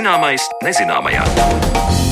Zināmais nezināmajā.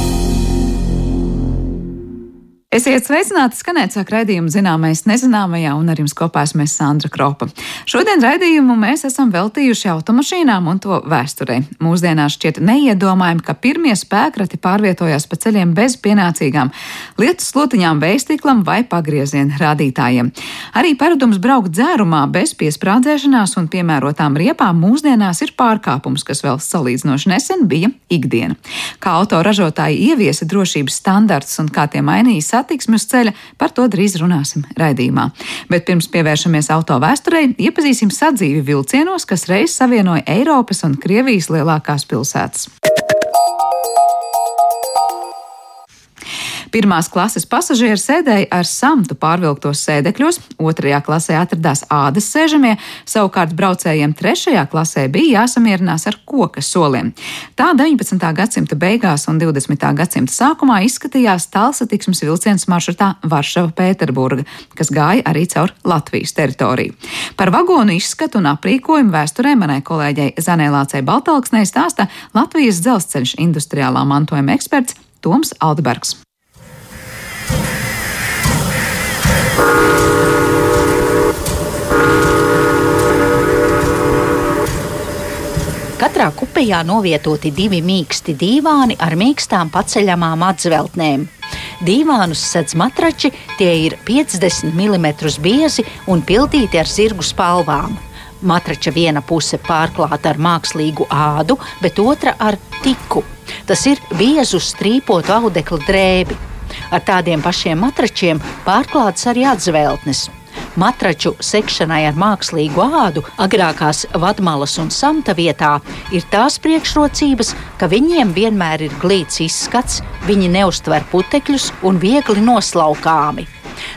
Esiet sveicināti, skanēt sāk raidījumu zināmais nezināmajā, un ar jums kopā esmu Sandra Kropa. Šodien raidījumu mēs esam veltījuši automašīnām un to vēsturē. Mūsdienās šķiet neiedomājami, ka pirmie spēkrati pārvietojās pa ceļiem bez pienācīgām lietas slotiņām, veistīklam vai pagrieziena rādītājiem. Arī paradums braukt dzērumā bez piesprādzēšanās un piemērotām riepām mūsdienās ir pārkāpums, kas vēl salīdzinoši nesen bija ikdiena. Kā autoražotāji ieviesa drošības standarts un kā tie mainījās satiksmi uz ceļa, par to drīz runāsim raidījumā. Bet pirms pievēršamies auto vēsturei, iepazīsim sadzīvi vilcienos, kas reiz savienoja Eiropas un Krievijas lielākās pilsētas. Pirmās klases pasažieri sēdēja ar samtu pārvilktos sēdekļos, otrajā klasē atradās ādas sēžamie, savukārt braucējiem trešajā klasē bija jāsamierinās ar koka soliem. Tā 19. gadsimta beigās un 20. gadsimta sākumā izskatījās tālsatiksmes vilciens maršrutā Varšava-Pēterburga, kas gāja arī caur Latvijas teritoriju. Par vagonu izskatu un aprīkojumu vēsturē manai kolēģei Zanēlācei Baltalksnei stāsta Latvijas dzelzceļa industriālā mantojuma eksperts Toms Aldbergs. Katrā kupejā novietoti divi mīksti dīvāni ar mīkstām paceļamām atzveltnēm. Dīvānus sedz matrači, tie ir 50 mm biezi un pildīti ar zirgu spalvām. Matrača viena puse pārklāta ar mākslīgu ādu, bet otra ar tiku. Tas ir biezu strīpotu audekla drēbi. Ar tādiem pašiem matračiem pārklāts arī atzveltnes. Matraču sekšanai ar mākslīgu ādu agrākās vadmalas un samta vietā ir tās priekšrocības, ka viņiem vienmēr ir glīts izskats, viņi neustver putekļus un viegli noslaukāmi.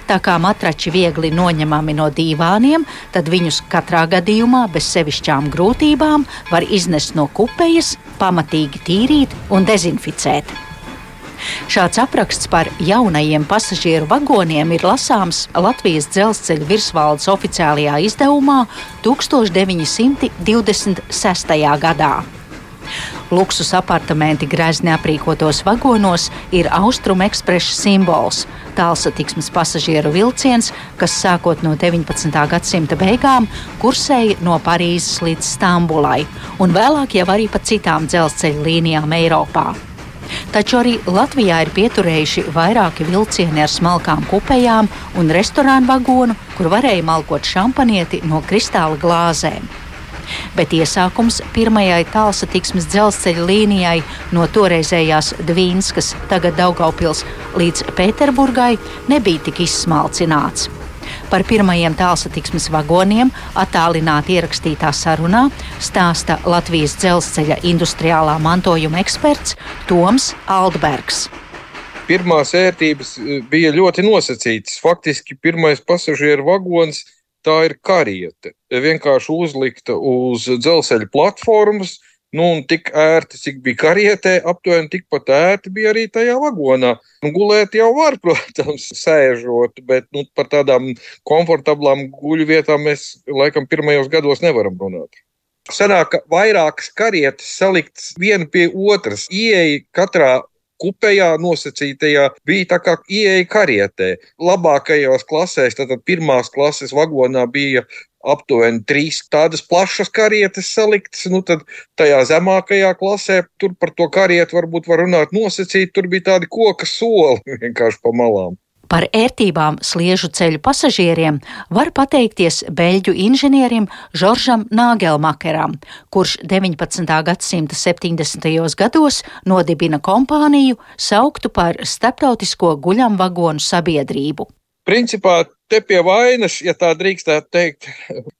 Tā kā matrači viegli noņemami no dīvāniem, tad viņus katrā gadījumā bez sevišķām grūtībām var iznest no kupejas, pamatīgi tīrīt un dezinficēt. Šāds apraksts par jaunajiem pasažieru vagoniem ir lasāms Latvijas dzelzceļa virsvaldes oficiālajā izdevumā 1926. gadā. Luksus apartamenti grezni aprīkotos vagonos ir austrumu ekspresa simbols. Tālsatiksmes pasažieru vilciens, kas sākot no 19. gadsimta beigām kursēja no Parīzes līdz Stambulai, un vēlāk jau arī pa citām dzelzceļa līnijām Eiropā. Taču arī Latvijā ir pieturējuši vairāki vilcieni ar smalkām kupejām un restorānu vagonu, kur varēja malkot šampanieti no kristāla glāzēm. Bet iesākums pirmajai tālsatiksmes dzelzceļa līnijai no toreizējās Dvīnskas, tagad Daugaupils, līdz Pēterburgai nebija tik izsmalcināts. Par pirmajiem tālsatiksmes vagoniem attālināti ierakstītā sarunā stāsta Latvijas dzelzceļa industriālā mantojuma eksperts Toms Aldbergs pirmās ērtības eh, bija ļoti nosacītas. Faktiski pirmais pasažieru vagons tā ir kariete. Vienkārši uzlikta uz dzelzceļa platformas, Nu, un tik ērti, cik bija karietē, aptuveni tikpat ērti bija arī tajā vagonā. Nu, gulēt jau var, protams, sēžot, bet nu, par tādām komfortablām guļu vietām mēs laikam pirmajos gados nevaram runāt. Sanāk, ka vairākas karietes saliktas viena pie otras. Ieeja katrā kupejā nosacītajā bija tā kā ieeja karietē. Labākajos klasēs, tātad pirmās klases vagonā bija aptuveni trīs tādas plašas karietes saliktas. Nu, tad tajā zemākajā klasē, tur par to karietu varbūt var runāt nosacīt, tur bija tādi koka soli vienkārši pa malām. Par ērtībām sliežu ceļu pasažieriem var pateikties beļģu inženierim Žoržam Nāgelmakeram, kurš 19. gadsimta 70. gados nodibina kompāniju sauktu par Starptautisko guļamvagonu sabiedrību. Principā te pie vainas, ja tā drīkstētu teikt,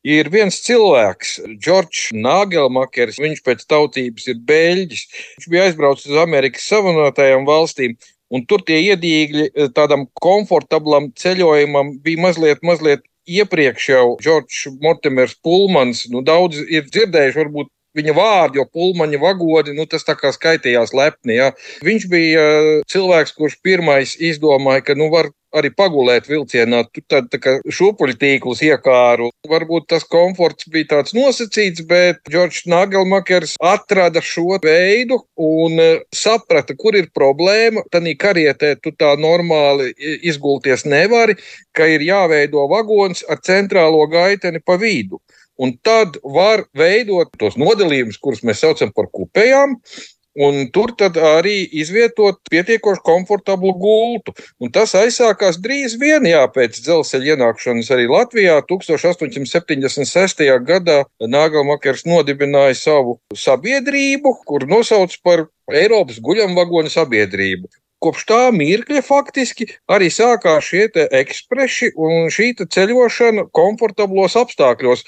ir viens cilvēks, Džordžs Nāgelmakers. Viņš pēc tautības ir beļģis. Viņš bija aizbraucis uz Amerikas Savienotajām valstīm. Un tur tie iedīgļi eh, tādam komfortablam ceļojumam bija mazliet, mazliet iepriekš jau Džordžs Mortimers Pulmans. Nu, daudz ir dzirdējuši varbūt viņa vārdu, jo pulmaņa vagoni, nu, tas tā kā skaitījās lepni. Ja. Viņš bija uh, cilvēks, kurš pirmais izdomāja, ka nu, var arī pagulēt vilcienā. Tad tā kā šūpuļtīklus iekāru. Varbūt tas komforts bija tāds nosacīts, bet Džordžs Nagelmakers atrada šo veidu un e, saprata, kur ir problēma. Tanī karietē tu tā normāli izgulties nevari, ka ir jāveido vagons ar centrālo gaiteni pa vidu. Un tad var veidot tos nodalījumus, kurus mēs saucam par kupējām, Un tur arī izvietot pietiekoši komfortablu gultu. Un tas aizsākās drīz vien jā, pēc dzelzceļa ienākšanas arī Latvijā. 1876. gadā Nāgelmakers nodibināja savu sabiedrību, kur nosauc par Eiropas guļamvagonu sabiedrību. Kopš tā mirkļa faktiski arī sākās šie ekspresi un šī ceļošana komfortablos apstākļos.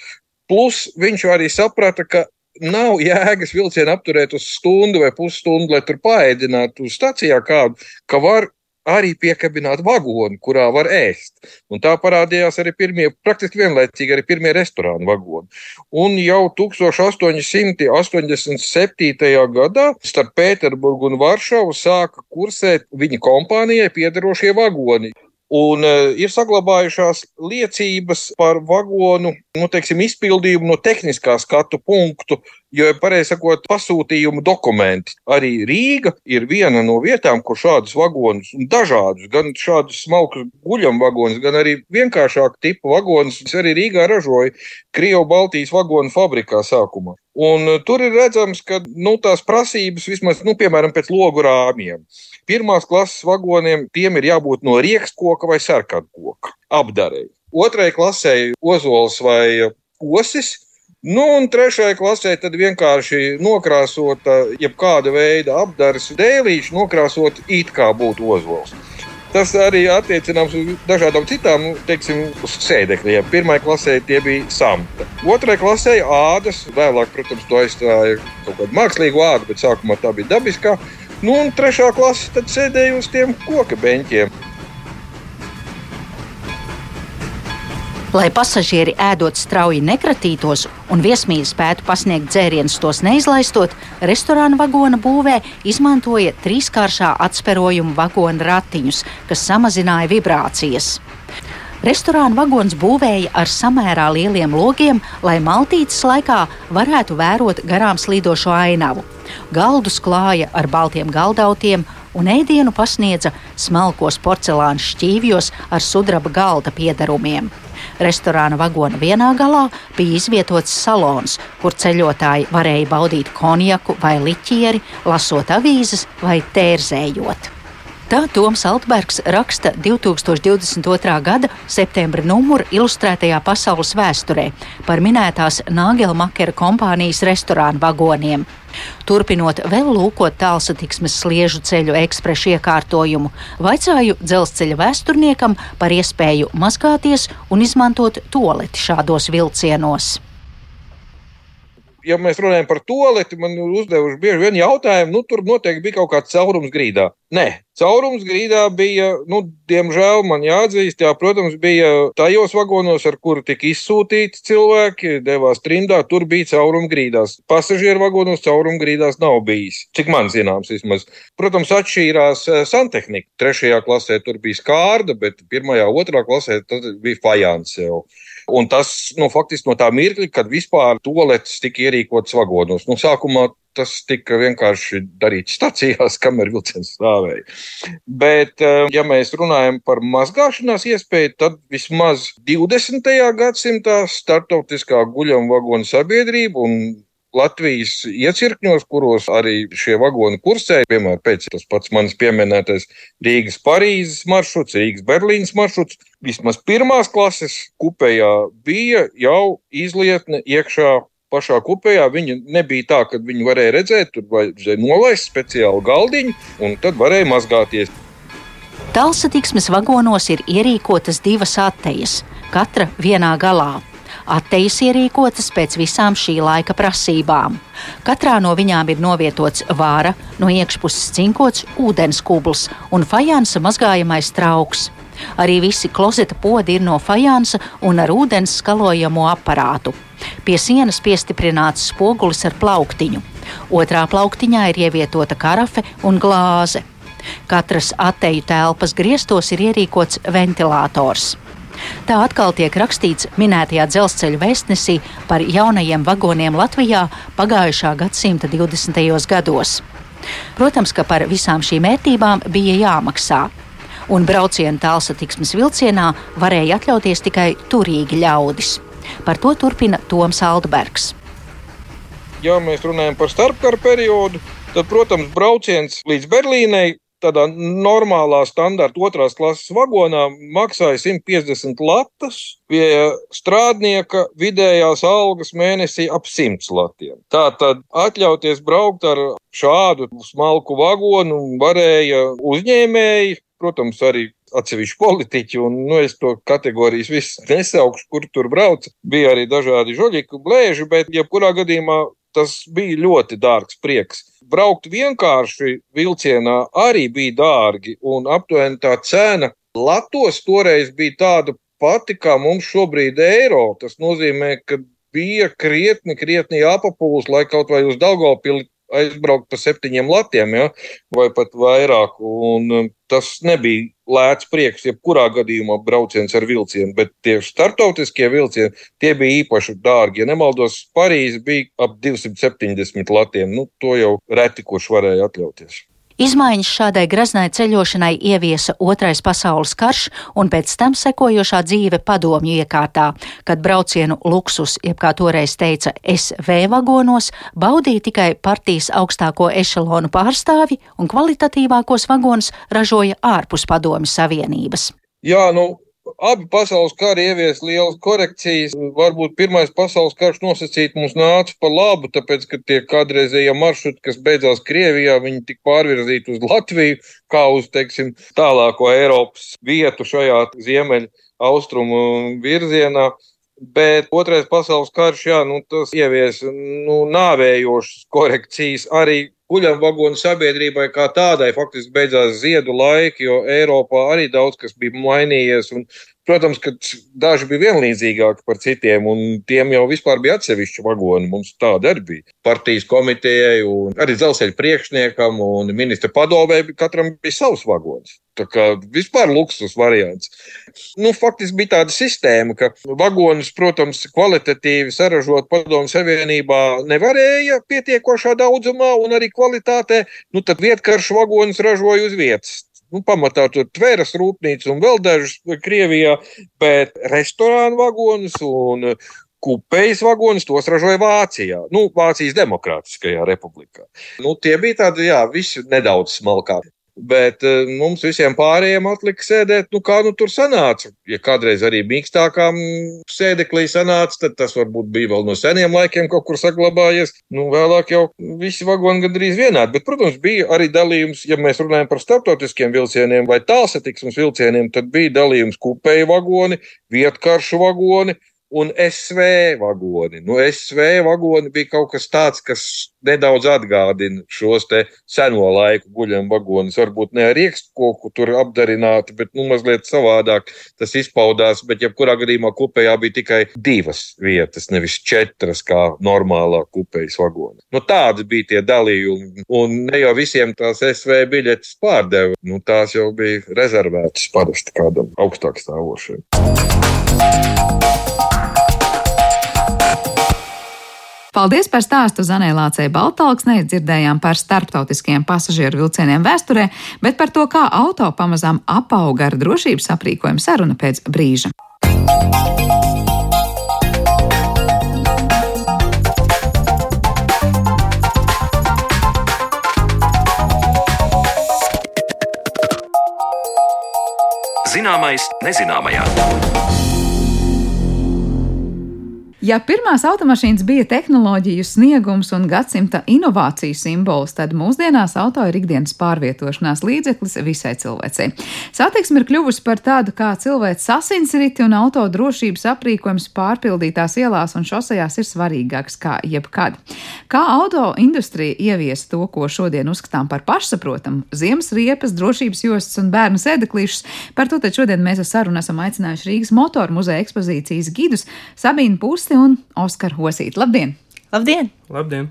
Plus viņš arī saprata, ka nav jēgas vilcienu apturēt uz stundu vai pusstundu, lai tur paēdinātu uz stacijā kādu, ka var arī piekabināt vagonu, kurā var ēst. Un tā parādījās arī pirmie, praktiski vienlaicīgi arī pirmie restorānu vagoni. Un jau 1887. gadā starp Pēterburgu un Varšavu sāka kursēt viņa kompānijai piederošie vagoni. Un uh, ir saglabājušās liecības par vagonu nu, teiksim, izpildījumu no tehniskā skatu punktu, jo, pareizi sakot, pasūtījumu dokumenti. Arī Rīga ir viena no vietām, kur šādus vagonus, dažādus, gan šādus smalkus guļam vagonus, gan arī vienkāršāku tipu vagonus, arī Rīgā ražoja Krievu Baltijas vagonu fabrikā sākumā. Un uh, tur ir redzams, ka nu, tās prasības vismaz, nu, piemēram, pēc logu rāmjiem. Pirmās klases vagoniem tiem ir jābūt no riekskoka vai sarkankoka apdarei. Otrai klasē ozols vai osis. Nu, un trešajai klasē tad vienkārši nokrāsota, jebkāda veida apdars dēlīši, nokrāsot it kā būtu ozols. Tas arī attiecināms uz dažādām citām, teiksim, sēdekļiem. Pirmā klasē tie bija samta. Otrajā klasē ādas, vēlāk, protams, to aizstāja kaut kāda mākslīga āda, bet sākumā tā bija dabiskā. Nu, un trešā klase tad sēdēja uz tiem koka beņķiem. Lai pasažieri ēdot strauji nekratītos un viesmīļi spētu pasniegt dzērienus tos neizlaistot, restorāna vagona būvē izmantoja trīskāršā atsperojuma vagona ratiņus, kas samazināja vibrācijas. Restorāna vagons būvēja ar samērā lieliem logiem, lai maltītes laikā varētu vērot garām slīdošo ainavu. Galdus klāja ar baltiem galdautiem, un ēdienu pasniedza smalkos porcelāna šķīvjos ar sudraba galda piedarumiem. Restorāna vagona vienā galā bija izvietots salons, kur ceļotāji varēja baudīt konjaku vai liķieri, lasot avīzes vai tērzējot. Tā Toms Altbergs raksta 2022. gada septembra numuru ilustrētajā pasaules vēsturē par minētās Nāgelmakera kompānijas restorānu vagoniem. Turpinot vēl lūkot tālsatiksmes sliežu ceļu ekspresu iekārtojumu, vaicāju dzelzceļa vēsturniekam par iespēju mazgāties un izmantot toleti šādos vilcienos ja mēs runājam par toleti, man uzdevuši bieži vien jautājumu, nu, tur noteikti bija kaut kāds caurums grīdā. Nē, caurums grīdā bija, nu, diemžēl man jāatzīst, jā, protams, bija tajos vagonos, ar kuru tika izsūtīti cilvēki, devās trimdā, tur bija caurums grīdās. Pasažieru vagonos caurums grīdās nav bijis, cik man zināms vismaz. Protams, atšķīrās eh, santehnika. Trešajā klasē tur bija skārda, bet pirmajā, otrā klasē bija fajāns jau. Un tas nu, faktiski no tā mirkļa, kad vispār toaletes tika ierīkotas vagonos. Nu, sākumā tas tika vienkārši darīts stacijās, kamēr vilciens stāvēja. Bet, eh, ja mēs runājam par mazgāšanās iespēju, tad vismaz 20. gadsimtā startautiskā guļama vagonu sabiedrība un Latvijas iecirkņos, kuros arī šie vagoni kursēja, piemēram, pēc tas pats manis pieminētais Rīgas-Parīzes maršruts, Rīgas-Berlīnas maršruts, vismaz pirmās klases kupējā bija jau izlietne iekšā pašā kupējā. Viņa nebija tā, ka viņi varēja redzēt, tur vajadzēja nolaist speciālu galdiņu, un tad varēja mazgāties. Tālsatiksmes vagonos ir ierīkotas divas attejas, katra vienā galā. Attejas ierīkotas pēc visām šī laika prasībām. Katrā no viņām ir novietots vāra, no iekšpuses cinkots ūdens kubls un fajānsa mazgājamais trauks. Arī visi klozeta podi ir no fajānsa un ar ūdens skalojamo aparātu. Pie sienas piestiprināts spogulis ar plauktiņu. Otrā plauktiņā ir ievietota karafe un glāze. Katras atteju telpas griestos ir ierīkots ventilators. Tā atkal tiek rakstīts minētajā dzelzceļa vēstnesī par jaunajiem vagoniem Latvijā pagājušā gadsimta 20. gados. Protams, ka par visām šīm vērtībām bija jāmaksā. Un braucienu tālsatiksmes vilcienā varēja atļauties tikai turīgi ļaudis. Par to turpina Toms Aldbergs. Ja mēs runājam par starpkara periodu, tad, protams, brauciens līdz Berlīnai tādā normālā standarta otrās klases vagonā maksāja 150 latus, pie strādnieka vidējās algas mēnesī ap 100 latiem. Tā tad atļauties braukt ar šādu smalku vagonu varēja uzņēmēji, protams, arī atsevišķi politiķi, un nu, es to kategorijas visu nesaukšu, kur tur brauc. Bija arī dažādi žoļiku blēži, bet jebkurā gadījumā tas bija ļoti dārgs prieks. Braukt vienkārši vilcienā arī bija dārgi, un aptuveni tā cena Latvijas toreiz bija tāda pati kā mums šobrīd eiro. Tas nozīmē, ka bija krietni, krietni jāpapūs, lai kaut vai uz Daugopili aizbraukt pa septiņiem latiem, ja, vai pat vairāk. Un um, tas nebija lēts prieks, jebkurā gadījumā brauciens ar vilcienu, bet tie startautiskie vilcieni, tie bija īpaši dārgi. Ja nemaldos, Parīze bija ap 270 latiem. Nu, to jau reti kurš varēja atļauties. Izmaiņas šādai graznai ceļošanai ieviesa Otrais pasaules karš un pēc tam sekojošā dzīve padomju iekārtā, kad braucienu luksus, jeb kā toreiz teica, SV vagonos, baudīja tikai partijas augstāko ešalonu pārstāvi un kvalitatīvākos vagonus ražoja ārpus padomju savienības. Jā, nu, Abi pasaules kari ievies lielas korekcijas. Varbūt pirmais pasaules karš nosacīt mums nāca pa labu, tāpēc, ka tie kādreizējie maršruti, kas beidzās Krievijā, viņi tika pārvirzīti uz Latviju, kā uz, teiksim, tālāko Eiropas vietu šajā ziemeļu austrumu virzienā. Bet otrais pasaules karš, jā, nu, tas ievies nu, nāvējošas korekcijas arī kuģam vagonu sabiedrībai kā tādai faktiski beidzās ziedu laiki, jo Eiropā arī daudz kas bija mainījies. Un, protams, ka daži bija vienlīdzīgāki par citiem, un tiem jau vispār bija atsevišķi vagoni. Mums tāda arī bija. Partijas komitejai, arī dzelzceļa priekšniekam un ministra padomē katram bija savs vagons. Tā kā vispār luksus variants. Nu, faktiski bija tāda sistēma, ka vagonus, protams, kvalitatīvi saražot padomu savienībā nevarēja pietiekošā daudzumā un arī kvalitātē. Nu, tad vietkaršu vagonus ražoja uz vietas. Nu, pamatā tur tvēras rūpnīca un vēl dažas Krievijā, bet restorānu vagonus un kupejas vagonus tos ražoja Vācijā, nu, Vācijas Demokrātiskajā republikā. Nu, tie bija tādi, jā, visi nedaudz smalkāki. Bet uh, mums visiem pārējiem atlika sēdēt, nu kā nu tur sanāca. Ja kādreiz arī mīkstākām sēdeklī sanāca, tad tas varbūt bija vēl no seniem laikiem kaut kur saglabājies. Nu, vēlāk jau visi vagoni gandrīz vienādi. Bet, protams, bija arī dalījums, ja mēs runājam par starptautiskiem vilcieniem vai tālsatiksmes vilcieniem, tad bija dalījums kupēju vagoni, vietkaršu vagoni un SV vagoni. Nu, SV vagoni bija kaut kas tāds, kas nedaudz atgādina šos seno laiku guļam vagonus. Varbūt ne ar riekstkoku tur apdarināti, bet nu, mazliet savādāk tas izpaudās. Bet, jebkurā gadījumā, kupējā bija tikai divas vietas, nevis četras, kā normālā kupejas vagona. Nu, tādi bija tie dalījumi. Un ne jau visiem tās SV biļetes pārdeva. Nu, tās jau bija rezervētas parasti kādam augstāk stāvošiem. Paldies par stāstu Zanēlācei Baltalksnei. Dzirdējām par starptautiskiem pasažieru vilcieniem vēsturē, bet par to, kā auto pamazām apauga ar drošības aprīkojumu saruna pēc brīža. Zināmais nezināmajā. Ja pirmās automašīnas bija tehnoloģiju sniegums un gadsimta inovāciju simbols, tad mūsdienās auto ir ikdienas pārvietošanās līdzeklis visai cilvēcei. Satiksme ir kļuvusi par tādu kā cilvēks sasinsriti un auto drošības aprīkojums pārpildītās ielās un šosejās ir svarīgāks kā jebkad. Kā auto industrija ievies to, ko šodien uzskatām par pašsaprotamu - ziemas riepas, drošības jostas un bērnu sēdeklīšus, par to tad šodien mēs ar sarunu esam aicinājuši Rīgas motoru muzeja ekspozīcijas gidus Sabīnu Pusti un Oskaru Hosīti. Labdien! Labdien! Labdien!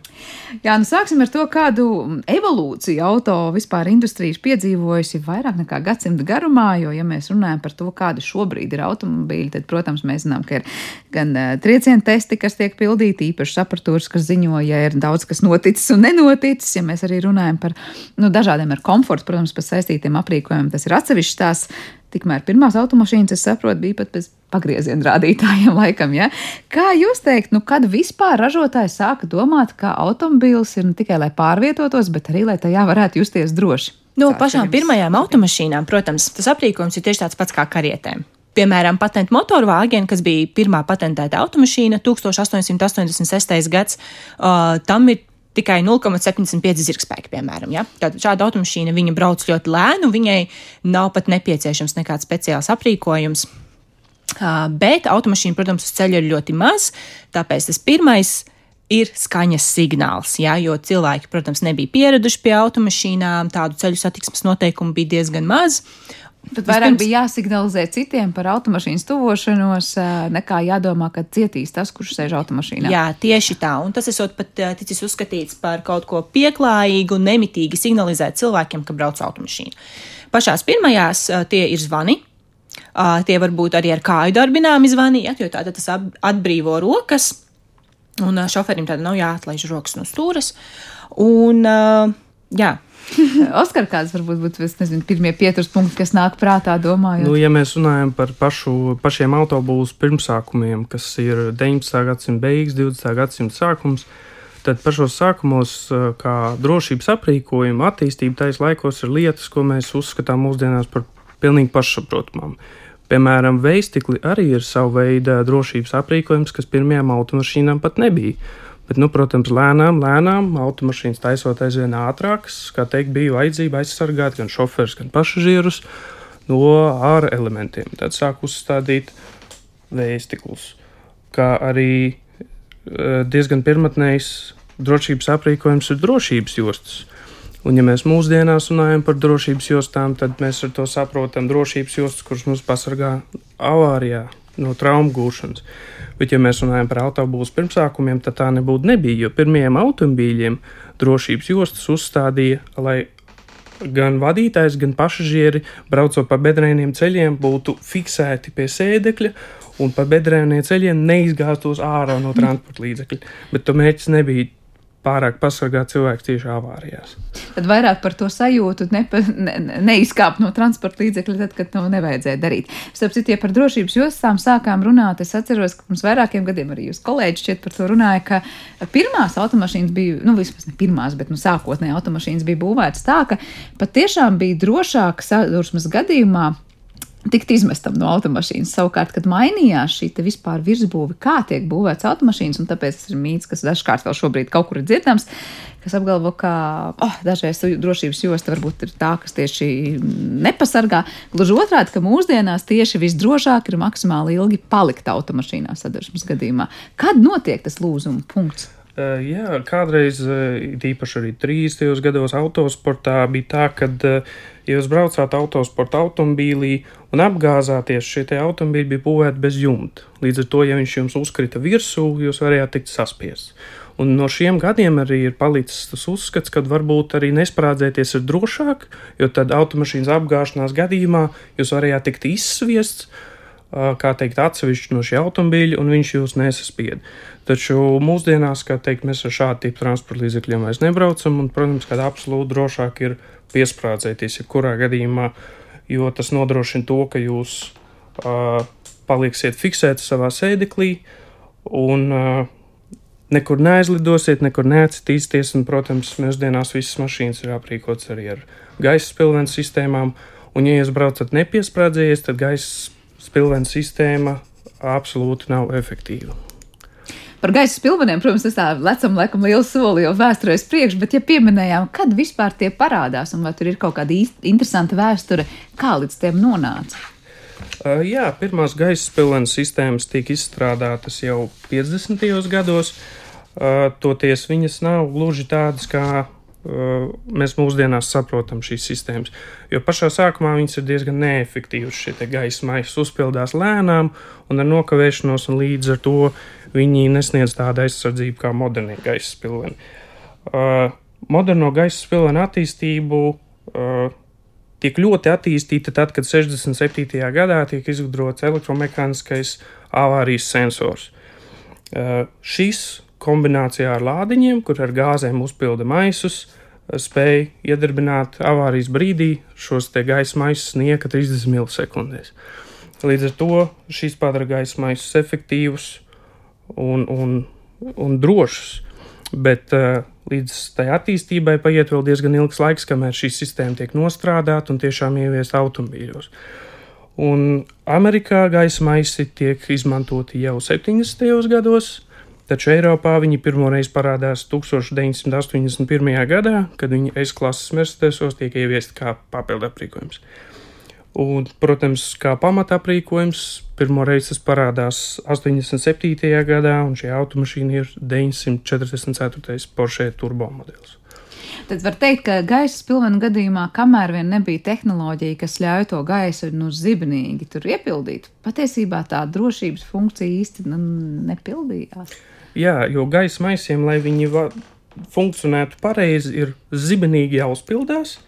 Jā, nu sāksim ar to, kādu evolūciju auto vispār industrija ir piedzīvojusi vairāk nekā gadsimta garumā. Jo, ja mēs runājam par to, kāda šobrīd ir automobīļi, tad, protams, mēs zinām, ka ir gan uh, triecienu testi, kas tiek pildīti, īpaši apatūras, kas ziņo, ja ir daudz kas noticis un nenoticis. Ja mēs arī runājam par nu, dažādiem ar komfortu, protams, par saistītiem aprīkojumiem, tas ir atsevišķs tās. Tikmēr pirmās automašīnas, es saprotu, bija pat bez pagrieziena rādītājiem, laikam. Ja? Kā jūs teikt, nu, kad vispār ražotāji sāka domāt, ka automobīls ir ne tikai lai pārvietotos, bet arī lai tajā varētu justies droši? No nu, pašām pirmajām automašīnām, protams, tas aprīkojums ir tieši tāds pats kā karietēm. Piemēram, patentu motorvāģena, kas bija pirmā patentēta automašīna 1886. gads, uh, tam ir tikai 0,75 zirgspēki, piemēram. Ja? Tātad šāda automašīna viņa brauc ļoti lēnu, viņai nav pat nepieciešams nekāds speciāls aprīkojums. Bet automašīna, protams, uz ceļa ir ļoti maz, tāpēc tas pirmais ir skaņas signāls. Jā, jo cilvēki, protams, nebija pieraduši pie automašīnām, tādu ceļu satiksmes noteikumu bija diezgan maz. Tad vairāk bija jāsignalizē citiem par automašīnas tuvošanos, nekā jādomā, ka cietīs tas, kurš sēž automašīnā. Jā, tieši tā. Un tas esot pat ticis uzskatīts par kaut ko pieklājīgu, nemitīgi signalizēt cilvēkiem, ka brauc automašīna. Pašās pirmajās tie ir zvani, tie var būt arī ar kāju darbināmi zvaniet, jo tātad tas atbrīvo rokas, un šoferim tad nav jāatlaiž rokas no stūres. Un, jā. Oskar, kāds varbūt būtu nezinu, pirmie pieturas punkti, kas nāk prātā, domājot? Nu, ja mēs runājam par pašu, pašiem autobūvas pirmsākumiem, kas ir 19. gadsimta beigas, 20. gadsimta sākums, tad pašos sākumos, kā drošības aprīkojuma attīstība tais laikos, ir lietas, ko mēs uzskatām mūsdienās par pilnīgi pašsaprotamām. Piemēram, veistikli arī ir sava veida drošības aprīkojums, kas pirmajām automašīnām pat nebija. Bet, nu, protams, lēnām, lēnām automašīnas taisot aizvien ātrākas, kā teikt, bija vajadzība aizsargāt gan šoferus, gan pasažierus no ārā elementiem. Tad sāk uzstādīt vēstiklus, kā arī eh, diezgan pirmotnējs drošības aprīkojums ir drošības jostas. Un, ja mēs mūsdienās runājam par drošības jostām, tad mēs ar to saprotam drošības jostas, kuras mums pasargā avārijā no traumu gūšanas. Bet, ja mēs runājam par autobūvas pirmsākumiem, tad tā nebūtu nebija, jo pirmajiem automobīļiem drošības jostas uzstādīja, lai gan vadītājs, gan pasažieri braucot pa bedrēniem ceļiem būtu fiksēti pie sēdekļa un pa bedrēniem ceļiem neizgāztos ārā no transporta līdzekļa. Bet to mērķis nebija pārāk pasargāt cilvēku tieši avārijās. Tad vairāk par to sajūtu nepa, ne, neizkāpt no transporta līdzekļa, tad, kad to nevajadzēja darīt. Starp citu, ja par drošības jostām sākām runāt, es atceros, ka pirms vairākiem gadiem arī jūs kolēģi šķiet par to runāja, ka pirmās automašīnas bija, nu vismaz ne pirmās, bet nu sākotnēji automašīnas bija būvētas tā, ka patiešām bija drošāk sadursmes gadījumā tikt izmestam no automašīnas. Savukārt, kad mainījās šī vispār virsbūve, kā tiek būvēts automašīnas, un tāpēc tas ir mīts, kas dažkārt vēl šobrīd kaut kur ir dzirdams, kas apgalvo, ka oh, dažreiz drošības josta varbūt ir tā, kas tieši nepasargā. Gluži otrādi, ka mūsdienās tieši visdrošāk ir maksimāli ilgi palikt automašīnā sadursmes gadījumā. Kad notiek tas lūzuma punkts? Uh, jā, kādreiz, īpaši arī 30. gados, autosportā bija tā, ka, uh, ja jūs braucāt autosporta automobīlī un apgāzāties, šie automobīļi bija būvēti bez jumta. Līdz ar to, ja viņš jums uzkrita virsū, jūs varējāt tikt saspiests. Un no šiem gadiem arī ir palicis tas uzskats, ka varbūt arī nesprādzēties ir drošāk, jo tad automašīnas apgāšanās gadījumā jūs varējāt tikt izsviests kā teikt, atsevišķi no šī automobīļa, un viņš jūs nesaspied. Taču mūsdienās, kā teikt, mēs ar šādu tipu transporta līdzekļiem vairs nebraucam, un, protams, ka absolūti drošāk ir piesprādzēties jebkurā gadījumā, jo tas nodrošina to, ka jūs uh, paliksiet fiksēti savā sēdeklī un uh, nekur neaizlidosiet, nekur neatstīsties, un, protams, mūsdienās visas mašīnas ir aprīkotas arī ar gaisa spilvens sistēmām, un, ja jūs braucat nepiesprādzējies, tad gaisa spilvena sistēma absolūti nav efektīva. Par gaisa spilveniem, protams, tas tā lecam, laikam, liels soli jau vēsturēs priekš, bet, ja pieminējām, kad vispār tie parādās un vai tur ir kaut kāda interesanta vēsture, kā līdz tiem nonāca? Uh, jā, pirmās gaisa spilvenas sistēmas tika izstrādātas jau 50. gados. Uh, toties viņas nav gluži tādas kā mēs mūsdienās saprotam šīs sistēmas. Jo pašā sākumā viņas ir diezgan neefektīvas. Šie gaisa maisi uzpildās lēnām un ar nokavēšanos, un līdz ar to viņi nesniedz tādu aizsardzību kā modernie gaisa spilveni. Uh, moderno gaisa spilvenu attīstību uh, tiek ļoti attīstīta tad, kad 67. gadā tiek izgudrots elektromehāniskais avārijas sensors. Uh, šis kombinācijā ar lādiņiem, kur ar gāzēm uzpilda maisus, spēja iedarbināt avārijas brīdī šos gaisa maisus nieka 30 milisekundēs. Līdz ar to šīs padara gaisa maisus efektīvus un, un, un drošus. Bet uh, līdz tai attīstībai paiet vēl diezgan ilgs laiks, kamēr šī sistēma tiek nostrādāta un tiešām ieviesta automobīļos. Un Amerikā gaisa maisi tiek izmantoti jau 70. gados, taču Eiropā viņi pirmoreiz parādās 1981. gadā, kad viņi S-klases Mercedesos tiek ieviesti kā papildu aprīkojums. Un, protams, kā pamata aprīkojums, pirmoreiz tas parādās 87. gadā, un šī automašīna ir 944. Porsche turbo modelis. Tad var teikt, ka gaisa pilvena gadījumā, kamēr vien nebija tehnoloģija, kas ļauj to gaisu nu, zibenīgi tur iepildīt, patiesībā tā drošības funkcija īsti nu, nepildījās. Jā, jo gaisa maisiem, lai viņi funkcionētu pareizi, ir zibenīgi jāuzpildās,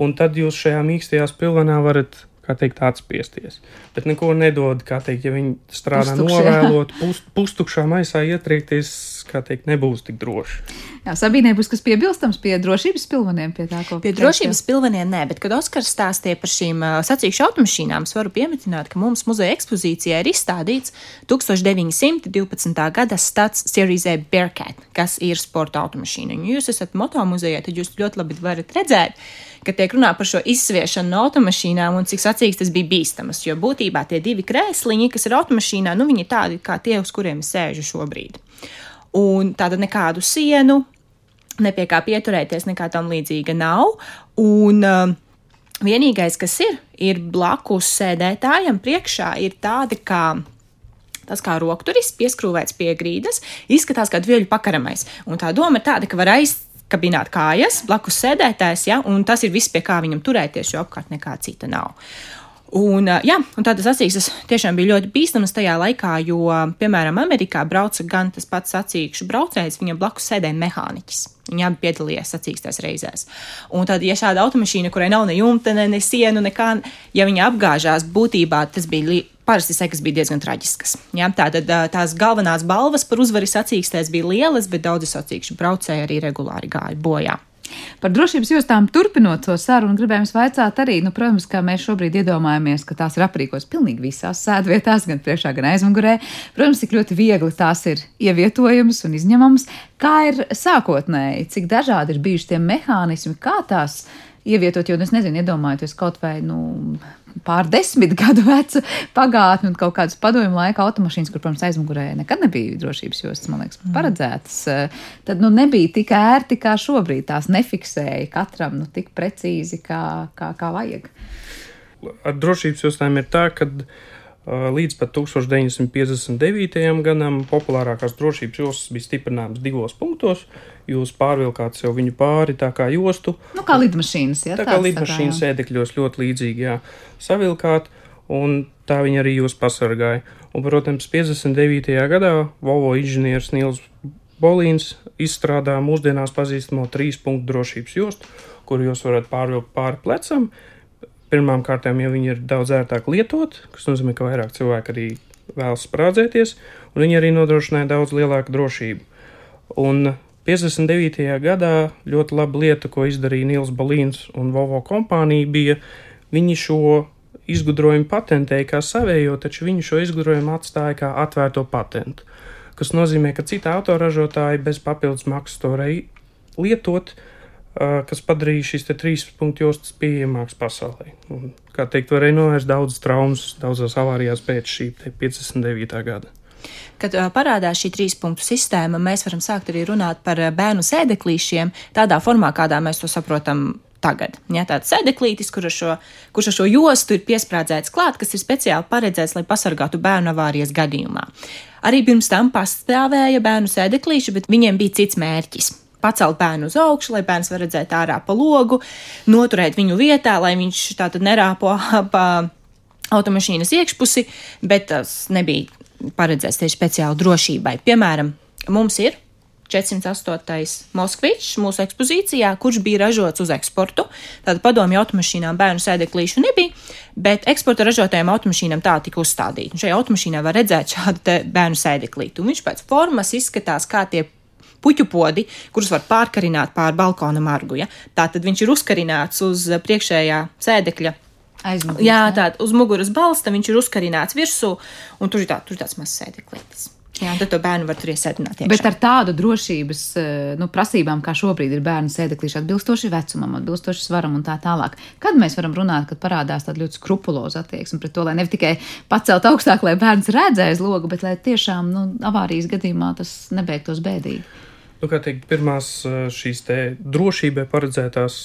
un tad jūs šajā mīkstajā spilvenā varat kā teikt, atspiesties. Bet neko nedod, kā teikt, ja viņi strādā novēlot, pust, pustukšā maisā ietriekties, kā teikt, nebūs tik droši. Jā, Sabīnē būs kas piebilstams pie drošības pilveniem, pie tā, ko pie drošības pilveniem nē, bet, kad Oskars stāstīja par šīm uh, sacīkšu automašīnām, es varu pieminēt, ka mums muzeja ekspozīcijā ir izstādīts 1912. gada stats Series A Bearcat, kas ir sporta automašīna. Un, jūs esat motomuzejā, tad jūs ļoti labi varat redzēt, ka tiek runā par šo izsviešanu no automašīnām un cik sacīks tas bija bīstamas. Jo būtībā tie divi krēsliņi, kas ir automašīnā, nu viņi ir tādi kā tie, uz kuriem es sēžu šobrīd. Un tāda nekādu sienu, ne pie kā pieturēties, nekā tam līdzīga nav. Un, uh, Vienīgais, kas ir, ir blakus sēdētājam priekšā, ir tādi kā tas kā rokturis, pieskrūvēts pie grīdas, izskatās kā vieļu pakaramais. Un tā doma ir tāda, ka var aiz, kabināt kājas, blakus sēdētājs, ja, un tas ir viss, pie kā viņam turēties, jo apkārt nekā cita nav. Un, jā, un tādas sacīkstas tiešām bija ļoti bīstamas tajā laikā, jo, piemēram, Amerikā brauca gan tas pats sacīkšu braucējs, viņam blakus sēdēja mehāniķis. Viņi abi piedalījās sacīkstās reizēs. Un tad, ja šāda automašīna, kurai nav ne jumta, ne, ne sienu, nekā, ja viņa apgāžās, būtībā tas bija parasti sekas bija diezgan traģiskas. Ja? Tātad tās galvenās balvas par uzvaru sacīkstēs bija lielas, bet daudzi sacīkšu braucēji arī regulāri gāja bojā. Par drošības jostām turpinot to sarunu, gribējām vaicāt arī, nu, protams, kā mēs šobrīd iedomājamies, ka tās ir aprīkotas pilnīgi visās sēdvietās, gan priekšā, gan aizmugurē. Protams, cik ļoti viegli tās ir ievietojamas un izņemamas. Kā ir sākotnēji, cik dažādi ir bijuši tie mehānismi, kā tās ievietot, jo nu, es nezinu, iedomājieties kaut vai nu, pārdesmit gadu vecu pagātni un kaut kādas padomju laika automašīnas, kur, protams, aizmugurē nekad nebija drošības jostas, man liekas, mm. paredzētas. Eh, tad nu, nebija tik ērti kā šobrīd. Tās nefiksēja katram nu, tik precīzi, kā, kā, kā vajag. Ar drošības jostām ir tā, ka līdz pat 1959. gadam populārākās drošības jostas bija stiprināmas divos punktos. Jūs pārvilkāt sev viņu pāri tā kā jostu. Nu, kā lidmašīnas, jā. Tā kā lidmašīnas sēdekļos ļoti līdzīgi, jā, savilkāt, un tā viņi arī jūs pasargāja. Un, protams, 59. gadā Volvo inženieris Nils Bolīns izstrādā mūsdienās pazīstamo trīs punktu drošības jostu, kuru jūs varat pārvilkt pāri plecam, Pirmām kārtām, ja viņi ir daudz ērtāk lietot, kas nozīmē, ka vairāk cilvēku arī vēlas sprādzēties, un viņi arī nodrošināja daudz lielāku drošību. Un 59. gadā ļoti laba lieta, ko izdarīja Nils Balīns un Volvo kompānija, bija viņi šo izgudrojumu patentēja kā savējo, taču viņi šo izgudrojumu atstāja kā atvērto patentu. Tas nozīmē, ka citi autoražotāji bez papildus maksas to varēja lietot, uh, kas padarīja šīs trīs punktu jostas pieejamākas pasaulē. Un, kā teikt, varēja novērst daudzas traumas, daudzās avārijās pēc šī 59. gada. Kad parādās šī trīs punktu sistēma, mēs varam sākt arī runāt par bērnu sēdeklīšiem tādā formā, kādā mēs to saprotam tagad. Ja, tāds sēdeklītis, kur ar šo, kurš ar šo jostu ir piesprādzēts klāt, kas ir speciāli paredzēts, lai pasargātu bērnu avārijas gadījumā. Arī pirms tam pastāvēja bērnu sēdeklīši, bet viņiem bija cits mērķis. Pacelt bērnu uz augšu, lai bērns var redzēt ārā pa logu, noturēt viņu vietā, lai viņš tātad nerāpo pa automašīnas iekšpusi, bet tas nebija paredzēts tieši speciāli drošībai. Piemēram, mums ir 408. Moskvičs mūsu ekspozīcijā, kurš bija ražots uz eksportu. Tātad padomju automašīnām bērnu sēdeklīšu nebija, bet eksporta ražotajām automašīnām tā tika uzstādīta. Šajā automašīnā var redzēt šādu bērnu sēdeklītu. Viņš pēc formas izskatās kā tie puķu podi, kurus var pārkarināt pār balkona margu. Ja? Tātad viņš ir uzkarināts uz priekšējā sēdekļa. Aizmugurē. Jā, tādā uz muguras balsta viņš ir uzkarināts virsū, un tur ir, tā, tur ir tāds mazs sēdeklītis. Jā, tad to bērnu var tur iesēdināt. Bet ar tādu drošības nu, prasībām, kā šobrīd ir bērnu sēdeklīši, atbilstoši vecumam, atbilstoši svaram un tā tālāk. Kad mēs varam runāt, kad parādās tāda ļoti skrupuloza attieksme pret to, lai ne tikai pacelt augstāk, lai bērns redzēs logu, bet lai tiešām nu, avārijas gadījumā tas nebeigtos bēdīgi. Nu, teikt, pirmās šīs drošībai paredzētās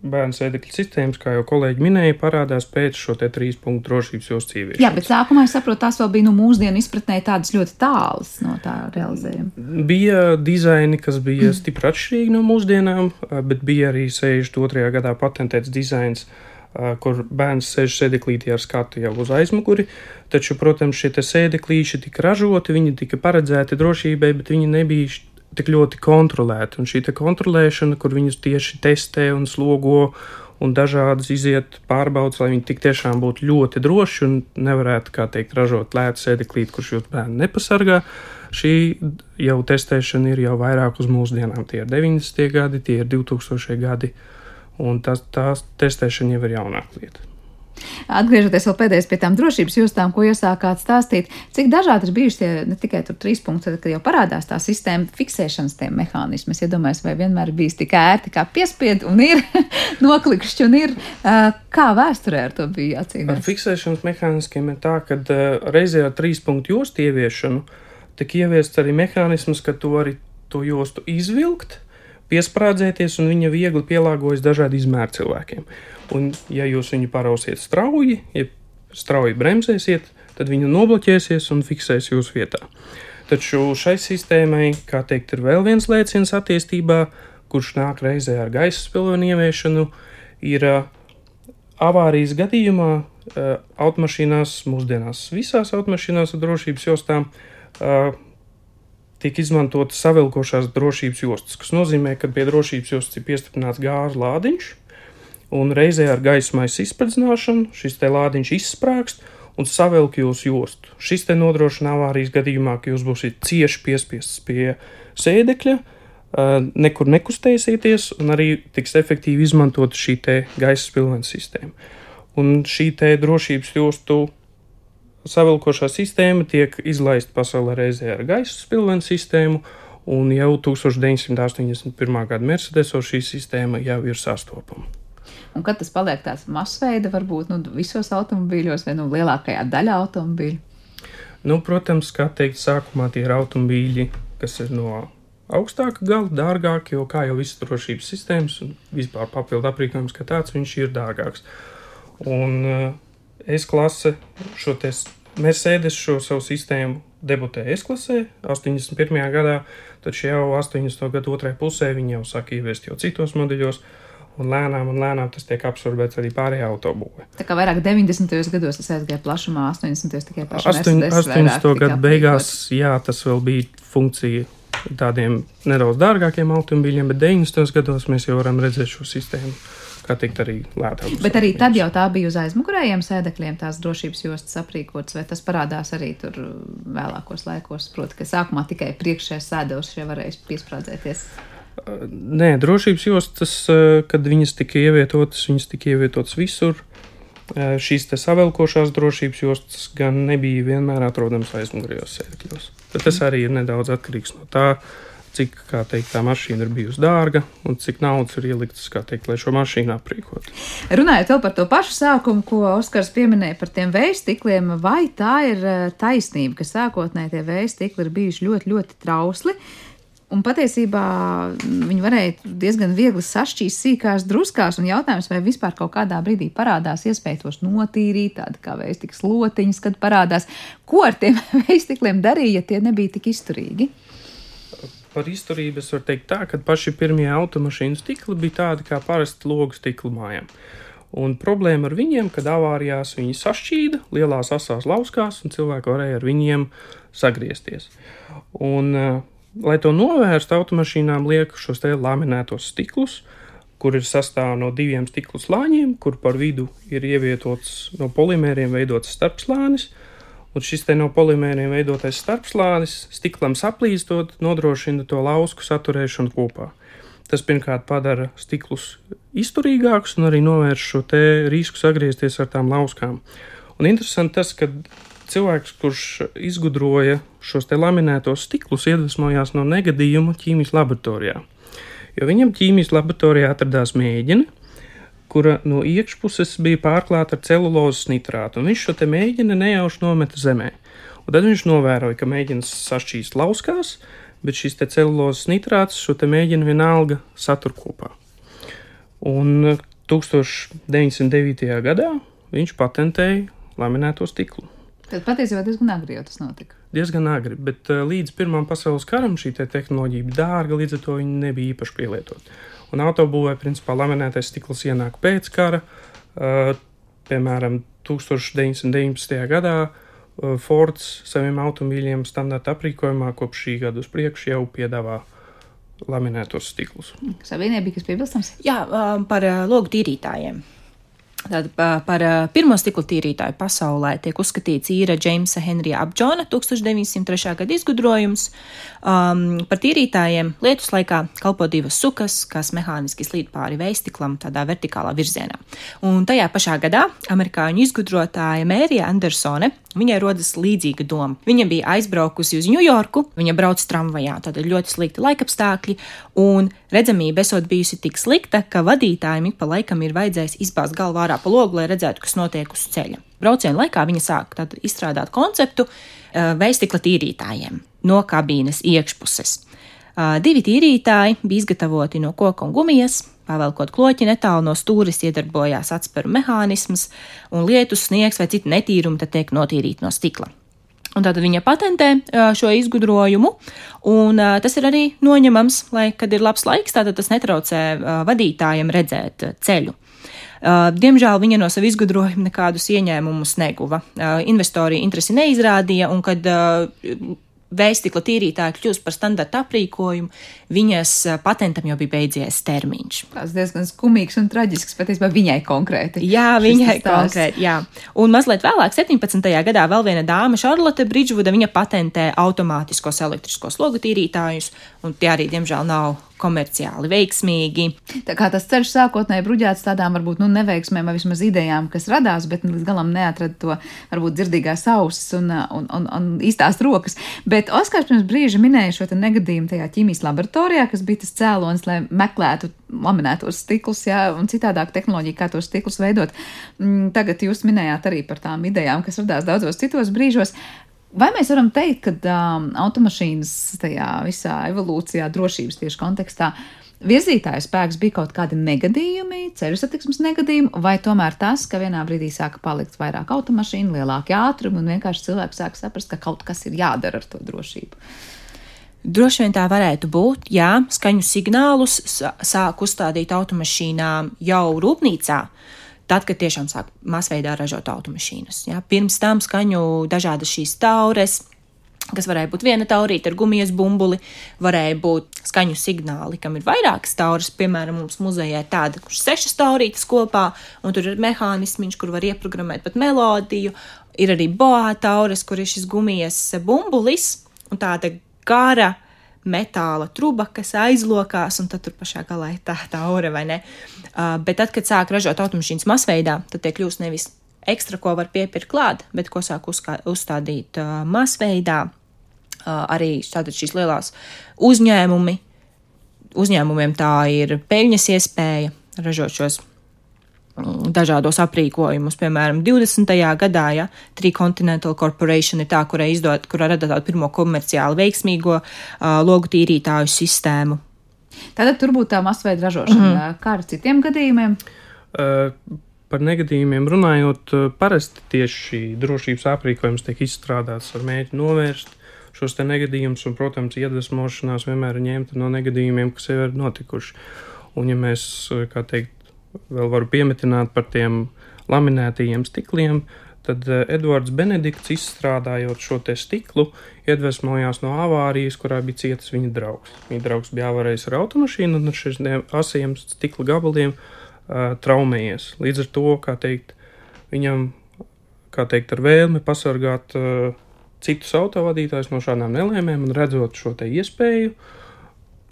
bērnu sēdekļa sistēmas, kā jau kolēģi minēja, parādās pēc šo te trīs punktu drošības jostu ieviešanas. Jā, bet sākumā es saprotu, tās vēl bija nu, mūsdienu izpratnē tādas ļoti tālas no tā realizējuma. Bija dizaini, kas bija stipri atšķirīgi no mūsdienām, bet bija arī 62. gadā patentēts dizains kur bērns sēž sēdeklītī ar skatu jau uz aizmuguri. Taču, protams, šie sēdeklīši tika ražoti, viņi tika paredzēti drošībai, bet viņi nebija tik ļoti kontrolēti. Un šī kontrolēšana, kur viņus tieši testē un slogo un dažādas iziet pārbaudas, lai viņi tik tiešām būtu ļoti droši un nevarētu, kā teikt, ražot lētu sēdeklīti, kurš jūs bērnu nepasargā. Šī jau testēšana ir jau vairāk uz mūsdienām. Tie ir 90. gadi, tie ir 2000. gadi, un tas, tās testēšana jau ir jaunāka lieta. Atgriežoties vēl pēdējais pie tām drošības jostām, ko iesākāt stāstīt, cik dažādi ir bijuši tie ne tikai tur trīs punkti, kad jau parādās tā sistēma fiksēšanas tie mehānismi. Es iedomājos, vai vienmēr ir bijis tik ērti, kā piespiedu un ir noklikšķi un ir. Kā vēsturē ar to bija jācīnās? Ar fiksēšanas mehānismiem ir tā, ka reizē ar trīs punktu jostu ieviešanu tika ieviests arī mehānisms, ka to arī to jostu izvilkt piesprādzēties, un viņa viegli pielāgojas dažādu izmēru cilvēkiem. Un, ja jūs viņu parausiet strauji, ja strauji bremzēsiet, tad viņa nobloķēsies un fiksēs jūsu vietā. Taču šai sistēmai, kā teikt, ir vēl viens lēciens attīstībā, kurš nāk reizē ar gaisa spilvenu ieviešanu, ir avārijas gadījumā automašīnās, mūsdienās visās automašīnās ar drošības jostām tiek izmantotas savilkošās drošības jostas, kas nozīmē, ka pie drošības jostas ir piestiprināts gāzes lādiņš, un reizē ar gaismais izspredzināšanu šis te lādiņš izsprāgst un savilk jūsu jostu. Šis te nodrošina avārijas gadījumā, ka jūs būsiet cieši piespiests pie sēdekļa, nekur nekustēsieties, un arī tiks efektīvi izmantot šī gaisa spilvens sistēma. Un šī drošības jostu savilkošā sistēma tiek izlaista pasaulē reizē ar gaisa spilvenu sistēmu, un jau 1981. gada Mercedesos šī sistēma jau ir sastopama. Un kad tas paliek tāds masveida, varbūt nu, visos automobīļos vai nu, lielākajā daļā automobīļu? Nu, protams, kā teikt, sākumā tie ir automobīļi, kas ir no augstāka gala, dārgāki, jo kā jau visas drošības sistēmas un vispār papildu aprīkojums, kā tāds, viņš ir dārgāks. Un uh, S klase šo Mercedes šo savu sistēmu debutēja S klasē 81. gadā, taču jau 80. gadu otrajā pusē viņi jau sāk ieviest jau citos modeļos. Un lēnām, un lēnām tas tiek absorbēts arī pārējā autobūvē. Tā kā vairāk 90. gados tas aizgāja plašumā, 80. tikai pašā 80. gadu beigās, jā, tas vēl bija funkcija tādiem nedaudz dārgākiem automobīļiem, bet 90. gados mēs jau varam redzēt šo sistēmu kā teikt, arī lētāk. Bet arī tad jau tā bija uz aizmugurējiem sēdekļiem, tās drošības jostas aprīkotas, vai tas parādās arī tur vēlākos laikos? Proti, ka sākumā tikai priekšējais sēdevs šie varēja piesprādzēties. Nē, drošības jostas, kad viņas tika ievietotas, viņas tika ievietotas visur. Šīs savelkošās drošības jostas gan nebija vienmēr atrodamas aizmugurējos sēdekļos. Tas arī ir nedaudz atkarīgs no tā, uh, cik teikt, tā mašīna ir bijusi dārga un cik naudas ir ieliktas, teikt, lai šo mašīnu aprīkotu. Runājot par to pašu sākumu, ko Oskars pieminēja par tiem vējstikliem, vai tā ir eh, taisnība, ka sākotnēji tie vējstikli ir bijuši ļoti, ļoti trausli? Un patiesībā viņi varēja diezgan viegli sašķīst sīkās druskās, un jautājums, vai vispār kaut kādā brīdī parādās iespēja tos notīrīt, tāda kā veistikls lotiņas, kad parādās, ko ar tiem veistikliem darīja, ja tie nebija tik izturīgi. Par izturību es varu teikt tā, ka paši pirmie automašīnu stikli bija tādi kā parasti logu stikli mājām. Un problēma ar viņiem, kad avārijās viņi sašķīda lielās asās lauskās, un cilvēki varēja ar viņiem sagriezties. Un, uh, lai to novērstu, automašīnām liek šos te laminētos stiklus, kur ir sastāv no diviem stikla slāņiem, kur par vidu ir ievietots no polimēriem veidots starpslānis. Un šis te no polimēriem veidotais starpslānis stiklam saplīstot, nodrošina to lausku saturēšanu kopā. Tas pirmkārt padara stiklus izturīgākus un arī novērš šo risku sagriezties ar tām lauskām. Un interesanti tas, ka cilvēks, kurš izgudroja šos te laminētos stiklus, iedvesmojās no negadījuma ķīmijas laboratorijā. Jo viņam ķīmijas laboratorijā atradās mēģini, kura no iekšpuses bija pārklāta ar celulozes nitrātu, un viņš šo te mēģini nejauši nometa zemē. Un tad viņš novēroja, ka mēģins sašķīst lauskās, bet šis te celulozes nitrāts šo te mēģinu vienalga satur kopā. Un 1909. gadā viņš patentēja laminēto stiklu. Tad patiesībā diezgan agri jau tas notika. Diezgan agri, bet uh, līdz Pirmām pasaules karam šī te tehnoloģija bija dārga, līdz ar to viņi nebija īpaši pielietota. Un autobūvē, principā, laminētais stikls ienāk pēc kara. Uh, piemēram, 1919. gadā uh, Fords saviem automobīļiem standarta aprīkojumā kopš šī gada uz priekšu jau piedāvā laminētos stiklus. Savienībai, kas piebilstams? Jā, par logu tīrītājiem. Tad par pirmo stikla tīrītāju pasaulē tiek uzskatīts īra Džeimsa Henrija Apdžona 1903. gada izgudrojums. Um, par tīrītājiem lietus laikā kalpo divas sukas, kas mehāniski slīd pāri veistiklam tādā vertikālā virzienā. Un tajā pašā gadā amerikāņu izgudrotāja Mērija Andersone Viņai rodas līdzīga doma. Viņa bija aizbraukusi uz Ņujorku, viņa brauc tramvajā, tad ir ļoti slikti laikapstākļi, un redzamība esot bijusi tik slikta, ka vadītājiem ik pa laikam ir vajadzējis izbāzt galvu ārā pa logu, lai redzētu, kas notiek uz ceļa. Brauciena laikā viņa sāk izstrādāt konceptu uh, veistikla tīrītājiem no kabīnes iekšpuses. Uh, divi tīrītāji bija izgatavoti no koka un gumijas, Pavelkot kloķi netālu no stūres iedarbojās atspēru mehānisms, un lietus, sniegs vai citi netīrumi tad tiek notīrīti no stikla. Un tātad viņa patentē šo izgudrojumu, un tas ir arī noņemams, lai, kad ir labs laiks, tātad tas netraucē vadītājiem redzēt ceļu. Diemžēl viņa no sava izgudrojuma nekādus ieņēmumus neguva. Investori interesi neizrādīja, un kad Vēstikla tīrītāja kļūst par standarta aprīkojumu, viņas patentam jau bija beidzies termiņš. Tas diezgan skumīgs un traģisks patiesībā viņai konkrēti. Jā, viņai konkrēti, jā. Un mazliet vēlāk, 17. gadā, vēl viena dāma, Šarlote Bridžvuda, viņa patentē automātiskos elektriskos logu tīrītājus, un tie arī, diemžēl, nav komerciāli veiksmīgi. Tā kā tas ceļš sākotnēji bruģēts tādām varbūt nu, neveiksmēm vai vismaz idejām, kas radās, bet līdz galam neatrada to varbūt dzirdīgās ausis un, un, un, un īstās rokas. Bet Oskars pirms brīža minēja šo negadījumu tajā ķīmijas laboratorijā, kas bija tas cēlonis, lai meklētu laminētos stiklus, jā, un citādāk tehnoloģiju, kā tos stiklus veidot. Mm, tagad jūs minējāt arī par tām idejām, kas radās daudzos citos brīžos. Vai mēs varam teikt, ka um, automašīnas tajā visā evolūcijā, drošības tieši kontekstā, virzītāju spēks bija kaut kādi negadījumi, ceļu satiksmes negadījumi, vai tomēr tas, ka vienā brīdī sāka palikt vairāk automašīnu, lielāki ātrumi un vienkārši cilvēks sāka saprast, ka kaut kas ir jādara ar to drošību? Droši vien tā varētu būt, jā, skaņu signālus sāk uzstādīt automašīnām jau rūpnīcā. Uh, tad, kad tiešām sāk masveidā ražot automašīnas. Ja? Pirms tam skaņu dažādas šīs taures, kas varēja būt viena taurīte ar gumijas bumbuli, varēja būt skaņu signāli, kam ir vairākas tauras. Piemēram, mums muzejā ir tāda, kurš sešas taurītes kopā, un tur ir mehānismiņš, kur var ieprogrammēt pat melodiju. Ir arī boā tauras, kur ir šis gumijas bumbulis un tāda gara metāla truba, kas aizlokās, un tad tur pašā galā ir tā, tā aura, vai ne? Uh, bet tad, kad sāk ražot automašīnas masveidā, tad tie kļūst nevis ekstra, ko var piepirkt klāt, bet ko sāk uzkā, uzstādīt uh, masveidā. Uh, arī tātad šīs lielās uzņēmumi, uzņēmumiem tā ir peļņas iespēja ražot šos dažādos aprīkojumus. Piemēram, 20. gadā ja, Tricontinental Corporation ir tā, kurai izdod, kurā rada tādu pirmo komerciāli veiksmīgo uh, logu tīrītāju sistēmu. Tātad tur būtu tā masveida ražošana, mm kā ar citiem gadījumiem? Uh, par negadījumiem runājot, parasti tieši drošības aprīkojums tiek izstrādāts ar mērķi novērst šos te negadījumus, un, protams, iedvesmošanās vienmēr ir ņemta no negadījumiem, kas jau ir notikuši. Un, ja mēs, kā teikt, vēl varu piemetināt par tiem laminētajiem stikliem, tad eh, Edvards Benedikts izstrādājot šo stiklu, iedvesmojās no avārijas, kurā bija cietis viņa draugs. Viņa draugs bija avārējis ar automašīnu un ar šiem asiem stikla gabaliem uh, traumējies. Līdz ar to, kā teikt, viņam, kā teikt, ar vēlmi pasargāt uh, citus autovadītājus no šādām nelēmēm un redzot šo iespēju,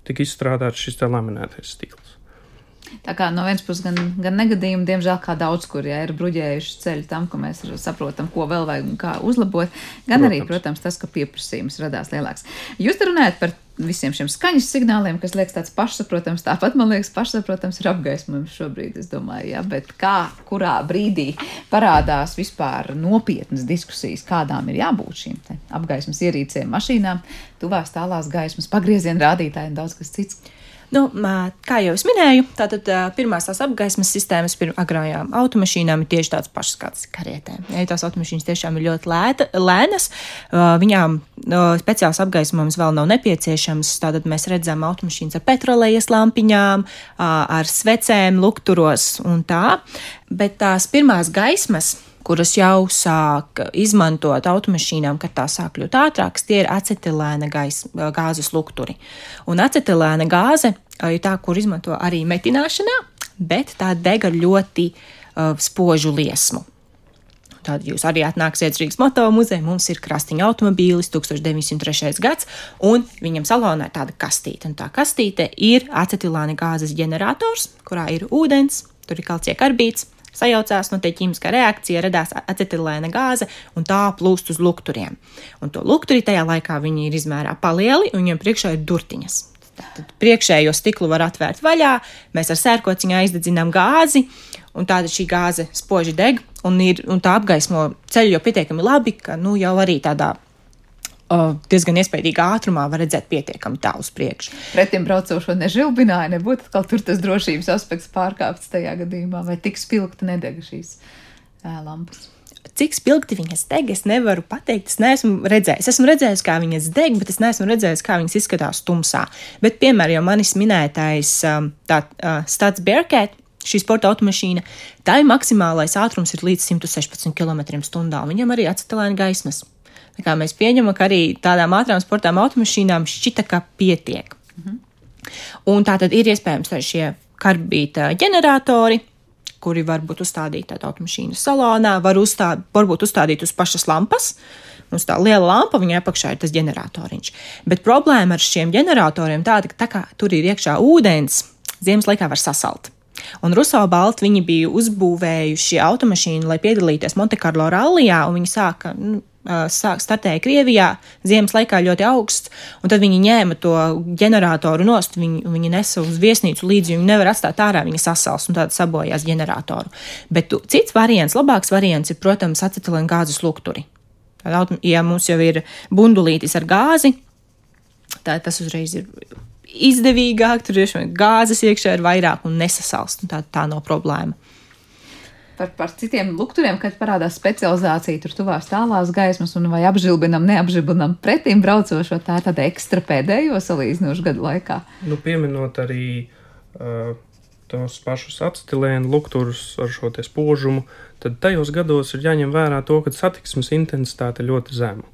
tika izstrādāts šis laminētais stikls. Tā kā no vienas puses gan, gan negadījumi, diemžēl kā daudz kur ja, ir bruģējuši ceļu tam, ka mēs saprotam, ko vēl vajag un kā uzlabot, gan protams. arī, protams, tas, ka pieprasījums radās lielāks. Jūs te runājat par visiem šiem skaņas signāliem, kas liekas tāds pašsaprotams, tāpat man liekas pašsaprotams ir apgaismojums šobrīd, es domāju, jā, bet kā, kurā brīdī parādās vispār nopietnas diskusijas, kādām ir jābūt šīm apgaismas ierīcēm, mašīnām, tuvās tālās gaismas, pagrieziena rādītājiem un daudz kas cits. Nu, kā jau es minēju, tātad pirmās tās apgaismas sistēmas agrājām automašīnām ir tieši tādas pašas kādas karietēm. Ja tās automašīnas tiešām ir ļoti lēta, lēnas, viņām speciāls apgaismojums vēl nav nepieciešams. Tātad mēs redzam automašīnas ar petrolejas lampiņām, ar svecēm, lukturos un tā. Bet tās pirmās gaismas, kuras jau sāk izmantot automašīnām, kad tā sāk kļūt ātrākas, tie ir acetilēna gais, gāzes lukturi. Un acetilēna gāze ir tā, kur izmanto arī metināšanā, bet tā deg ar ļoti uh, spožu liesmu. Tad jūs arī atnāksiet Rīgas moto muzeju. Mums ir krastiņa automobīlis, 1903. gads, un viņam salonā ir tāda kastīte. Un tā kastīte ir acetilāna gāzes ģenerators, kurā ir ūdens, tur ir kalcija karbīts, sajaucās, notiek ķīmiskā reakcija, radās acetilēna gāze un tā plūst uz lukturiem. Un to lukturi tajā laikā viņi ir izmērā palieli un viņiem priekšā ir durtiņas. Tad priekšējo stiklu var atvērt vaļā, mēs ar sērkociņu aizdedzinām gāzi, un tāda šī gāze spoži deg, un, ir, un tā apgaismo ceļu jau pietiekami labi, ka nu, jau arī tādā diezgan iespaidīgā ātrumā var redzēt pietiekami tālu uz priekšu. Pretim braucošo nežilbināja, nebūtu atkal tur tas drošības aspekts pārkāpts tajā gadījumā, vai tik spilgti nedega šīs lampas. Cik spilgti viņas deg, es nevaru pateikt. Es neesmu redzējis. Esmu redzējis, kā viņas deg, bet es neesmu redzējis, kā viņas izskatās tumsā. Bet, piemēram, jau manis minētais tā, uh, Stats Bearcat, šī sporta automašīna, tā ir maksimālais ātrums ir līdz 116 km/h. Viņam arī acetilēna gaismas. Mēs pieņemam, ka arī tādām ātrām sportām automašīnām šķita, ka pietiek. Mhm. Un tā tad ir iespējams šie karbīta ģeneratori, kuri var būt uzstādīti tādā automašīnas salonā, var uzstāt, varbūt uzstādīt uz pašas lampas. Mums tā liela lampa, viņai apakšā ir tas ģeneratoriņš. Bet problēma ar šiem ģeneratoriem tāda, ka tā kā tur ir iekšā ūdens, ziemas laikā var sasalt. Un Ruso Balti viņi bija uzbūvējuši automašīnu, lai piedalīties Montekarlo rallijā, un viņi sāka nu, sāk startēja Krievijā, ziemas laikā ļoti augsts, un tad viņi ņēma to ģeneratoru nost, viņi, viņi nesa uz viesnīcu līdzi, viņi nevar atstāt ārā, viņi sasals un tāda sabojās ģeneratoru. Bet tu, cits variants, labāks variants ir, protams, acetilēna gāzes lukturi. Tad, ja mums jau ir bundulītis ar gāzi, tad tas uzreiz ir izdevīgāk, tur ir gāzes iekšā ir vairāk un nesasalst, un tā, tā nav problēma par, par citiem lukturiem, kad parādās specializācija, tur tuvās tālās gaismas, un vai apžilbinam, neapžilbinam pretīm braucošo, tā ir tāda ekstra pēdējo salīdzinošu gadu laikā. Nu, pieminot arī uh, tos pašus acetilēnu lukturus ar šo spožumu, tad tajos gados ir jāņem vērā to, ka satiksmes intensitāte ļoti zema.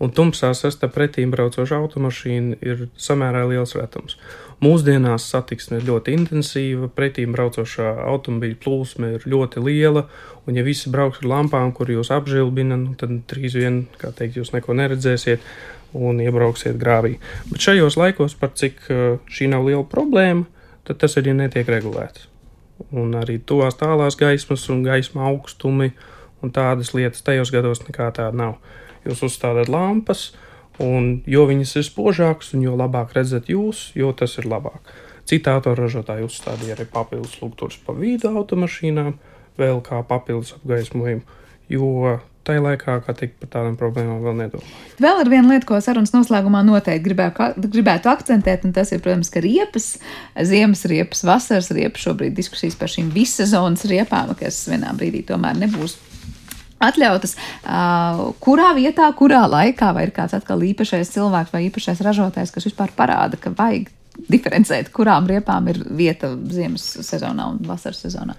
Un tumsā sasta pretīm braucoša automašīna ir samērā liels retums. Mūsdienās satiksme ir ļoti intensīva, pretīm braucošā automobīļa plūsma ir ļoti liela, un ja visi brauks ar lampām, kur jūs apžilbina, nu, tad drīz vien, kā teikt, jūs neko neredzēsiet un iebrauksiet grāvī. Bet šajos laikos, par cik uh, šī nav liela problēma, tad tas arī netiek regulēts. Un arī tuvās tālās gaismas un gaisma augstumi un tādas lietas tajos gados nekā tāda nav. Jūs uzstādāt lampas, uh, Un jo viņas ir spožākas un jo labāk redzat jūs, jo tas ir labāk. Citā autoražotāja uzstādīja arī papildus lukturus pa vidu automašīnām, vēl kā papildus apgaismojumu, jo tajā laikā, kā teikt, par tādām problēmām vēl nedomāju. Vēl ir viena lieta, ko sarunas noslēgumā noteikti gribētu, gribētu akcentēt, un tas ir, protams, ka riepas, ziemas riepas, vasaras riepas, šobrīd diskusijas par šīm vissezonas riepām, kas vienā brīdī tomēr nebūs atļautas. Uh, kurā vietā, kurā laikā, vai ir kāds atkal īpašais cilvēks vai īpašais ražotājs, kas vispār parāda, ka vajag diferencēt, kurām riepām ir vieta ziemas sezonā un vasaras sezonā?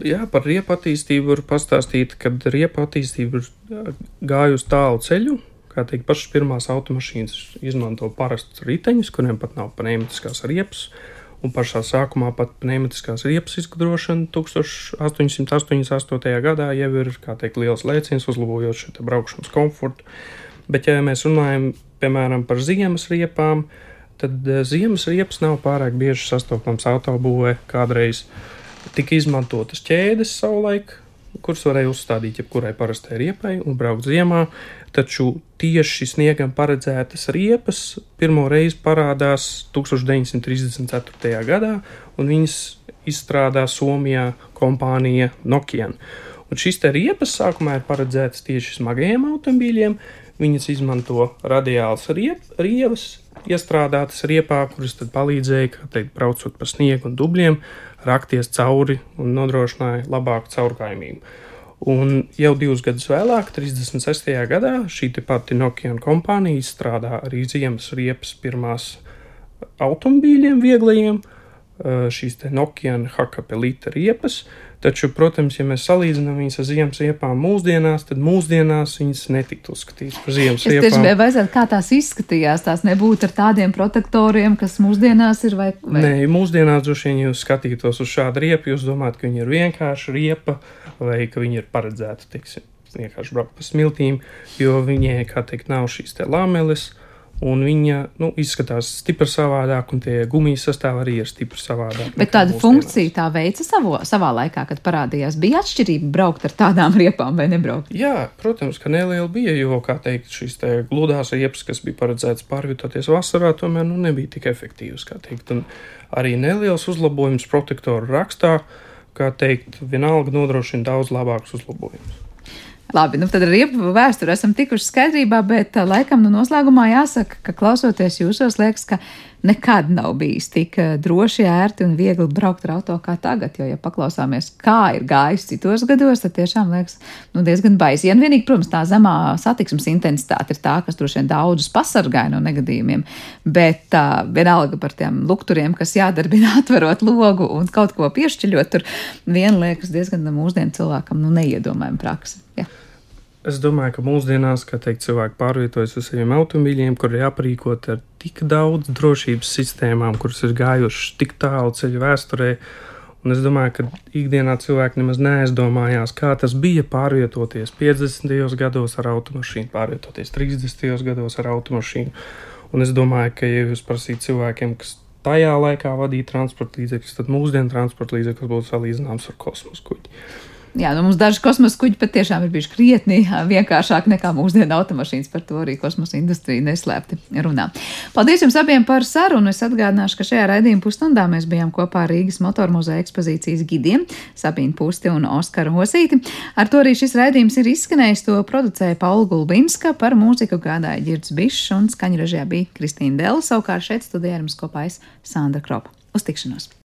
Jā, par riepu attīstību var pastāstīt, kad riepu attīstība ir gājusi tālu ceļu. Kā teikt, pašas pirmās automašīnas izmanto parastus riteņus, kuriem pat nav pneumatiskās riepas. Un pašā sākumā pat pneumatiskās riepas izgudrošana 1888. gadā jau ir teikt, liels lēciens, uzlabojot šo braukšanas komfortu. Bet, ja mēs runājam piemēram par ziemas riepām, tad ziemas riepas nav pārāk bieži sastopamas autobūvē. Kādreiz tika izmantotas ķēdes savulaik, kuras varēja uzstādīt jebkurai parastai riepai un braukt ziemā. Taču tieši sniegam paredzētas riepas pirmo reizi parādās 1934. gadā, un viņas izstrādā Somijā kompānija Nokia. Un šīs riepas sākumā ir paredzētas tieši smagajiem automobīļiem. Viņas izmanto radiālas riep, rievas, iestrādātas riepā, kuras palīdzēja, teikt, braucot pa sniegu un dubļiem, rakties cauri un nodrošināja labāku caurgājumību. Un jau divus gadus vēlāk, 36. gadā, šī pati Nokia kompānija izstrādā arī ziemas riepas pirmās automobīļiem, vieglajiem, šīs Nokia Hakapelīta riepas. Taču, protams, ja mēs salīdzinām viņas ar ziemas riepām mūsdienās, tad mūsdienās viņas netiktu uzskatītas par ziemas riepām. Es tieši biju vajadzētu, kā tās izskatījās. Tās nebūtu ar tādiem protektoriem, kas mūsdienās ir vai. vai... Nē, mūsdienās droši vien jūs skatītos uz šādu riepu, jūs domājat, ka viņa ir vienkārši riepa vai ka viņi ir paredzēti, teiksim, vienkārši braukt pa smiltīm, jo viņai, kā teikt, nav šīs te lameles. Un viņa nu, izskatās stipri savādāk, un tie gumijas sastāvā arī ir stipri savādāk. Bet tāda funkcija tā veica savo, savā laikā, kad parādījās. Bija atšķirība braukt ar tādām riepām vai nebraukt? Jā, protams, ka neliela bija, jo, kā teikt, šīs te gludās riepas, kas bija paredzētas pārvietoties vasarā, tomēr nu, nebija tik efektīvas. Un arī neliels uzlabojums protektoru rakstā kā teikt, vienalga nodrošina daudz labākus uzlabojumus. Labi, nu tad ar riepu vēsturi esam tikuši skaidrībā, bet laikam nu noslēgumā jāsaka, ka klausoties jūsos, liekas, ka nekad nav bijis tik eh, droši, ērti un viegli braukt ar auto kā tagad. Jo, ja paklausāmies, kā ir gājis citos gados, tad tiešām liekas nu, diezgan baisi. Ja vienīgi, protams, tā zemā satiksmes intensitāte ir tā, kas droši vien daudzus pasargāja no negadījumiem, bet tā vienalga par tiem lukturiem, kas jādarbina atverot logu un kaut ko piešķiļot, tur vien liekas diezgan mūsdienu cilvēkam nu, neiedomājama praksa. Ja. Es domāju, ka mūsdienās, teikt, cilvēki pārvietojas uz saviem automobīļiem, kur ir aprīkoti ar tik daudz drošības sistēmām, kuras ir gājušas tik tālu ceļu vēsturē. Un es domāju, ka ikdienā cilvēki nemaz neaizdomājās, kā tas bija pārvietoties 50. gados ar automašīnu, pārvietoties 30. gados ar automašīnu. Un es domāju, ka, ja jūs prasītu cilvēkiem, kas tajā laikā vadīja transporta līdzekļus, tad mūsdienu transporta līdzeklis būtu salīdzināms ar kosmosa kuģi. Jā, nu mums daži kosmosa kuģi patiešām ir bijuši krietni vienkāršāk nekā mūsdienu automašīnas. Par to arī kosmosa industrija neslēpti runā. Paldies jums abiem par sarunu. Es atgādināšu, ka šajā raidījuma pusstundā mēs bijām kopā ar Rīgas motormuzeja ekspozīcijas gidiem Sabīnu Pusti un Oskaru Hosīti. Ar to arī šis raidījums ir izskanējis. To producēja Paula Gulbinska, par mūziku gādāja Girds Bišs un skaņražajā bija Kristīna Dela. Savukārt šeit studijā ar mums kopā es Sandra Kropa. Uz tikšanos!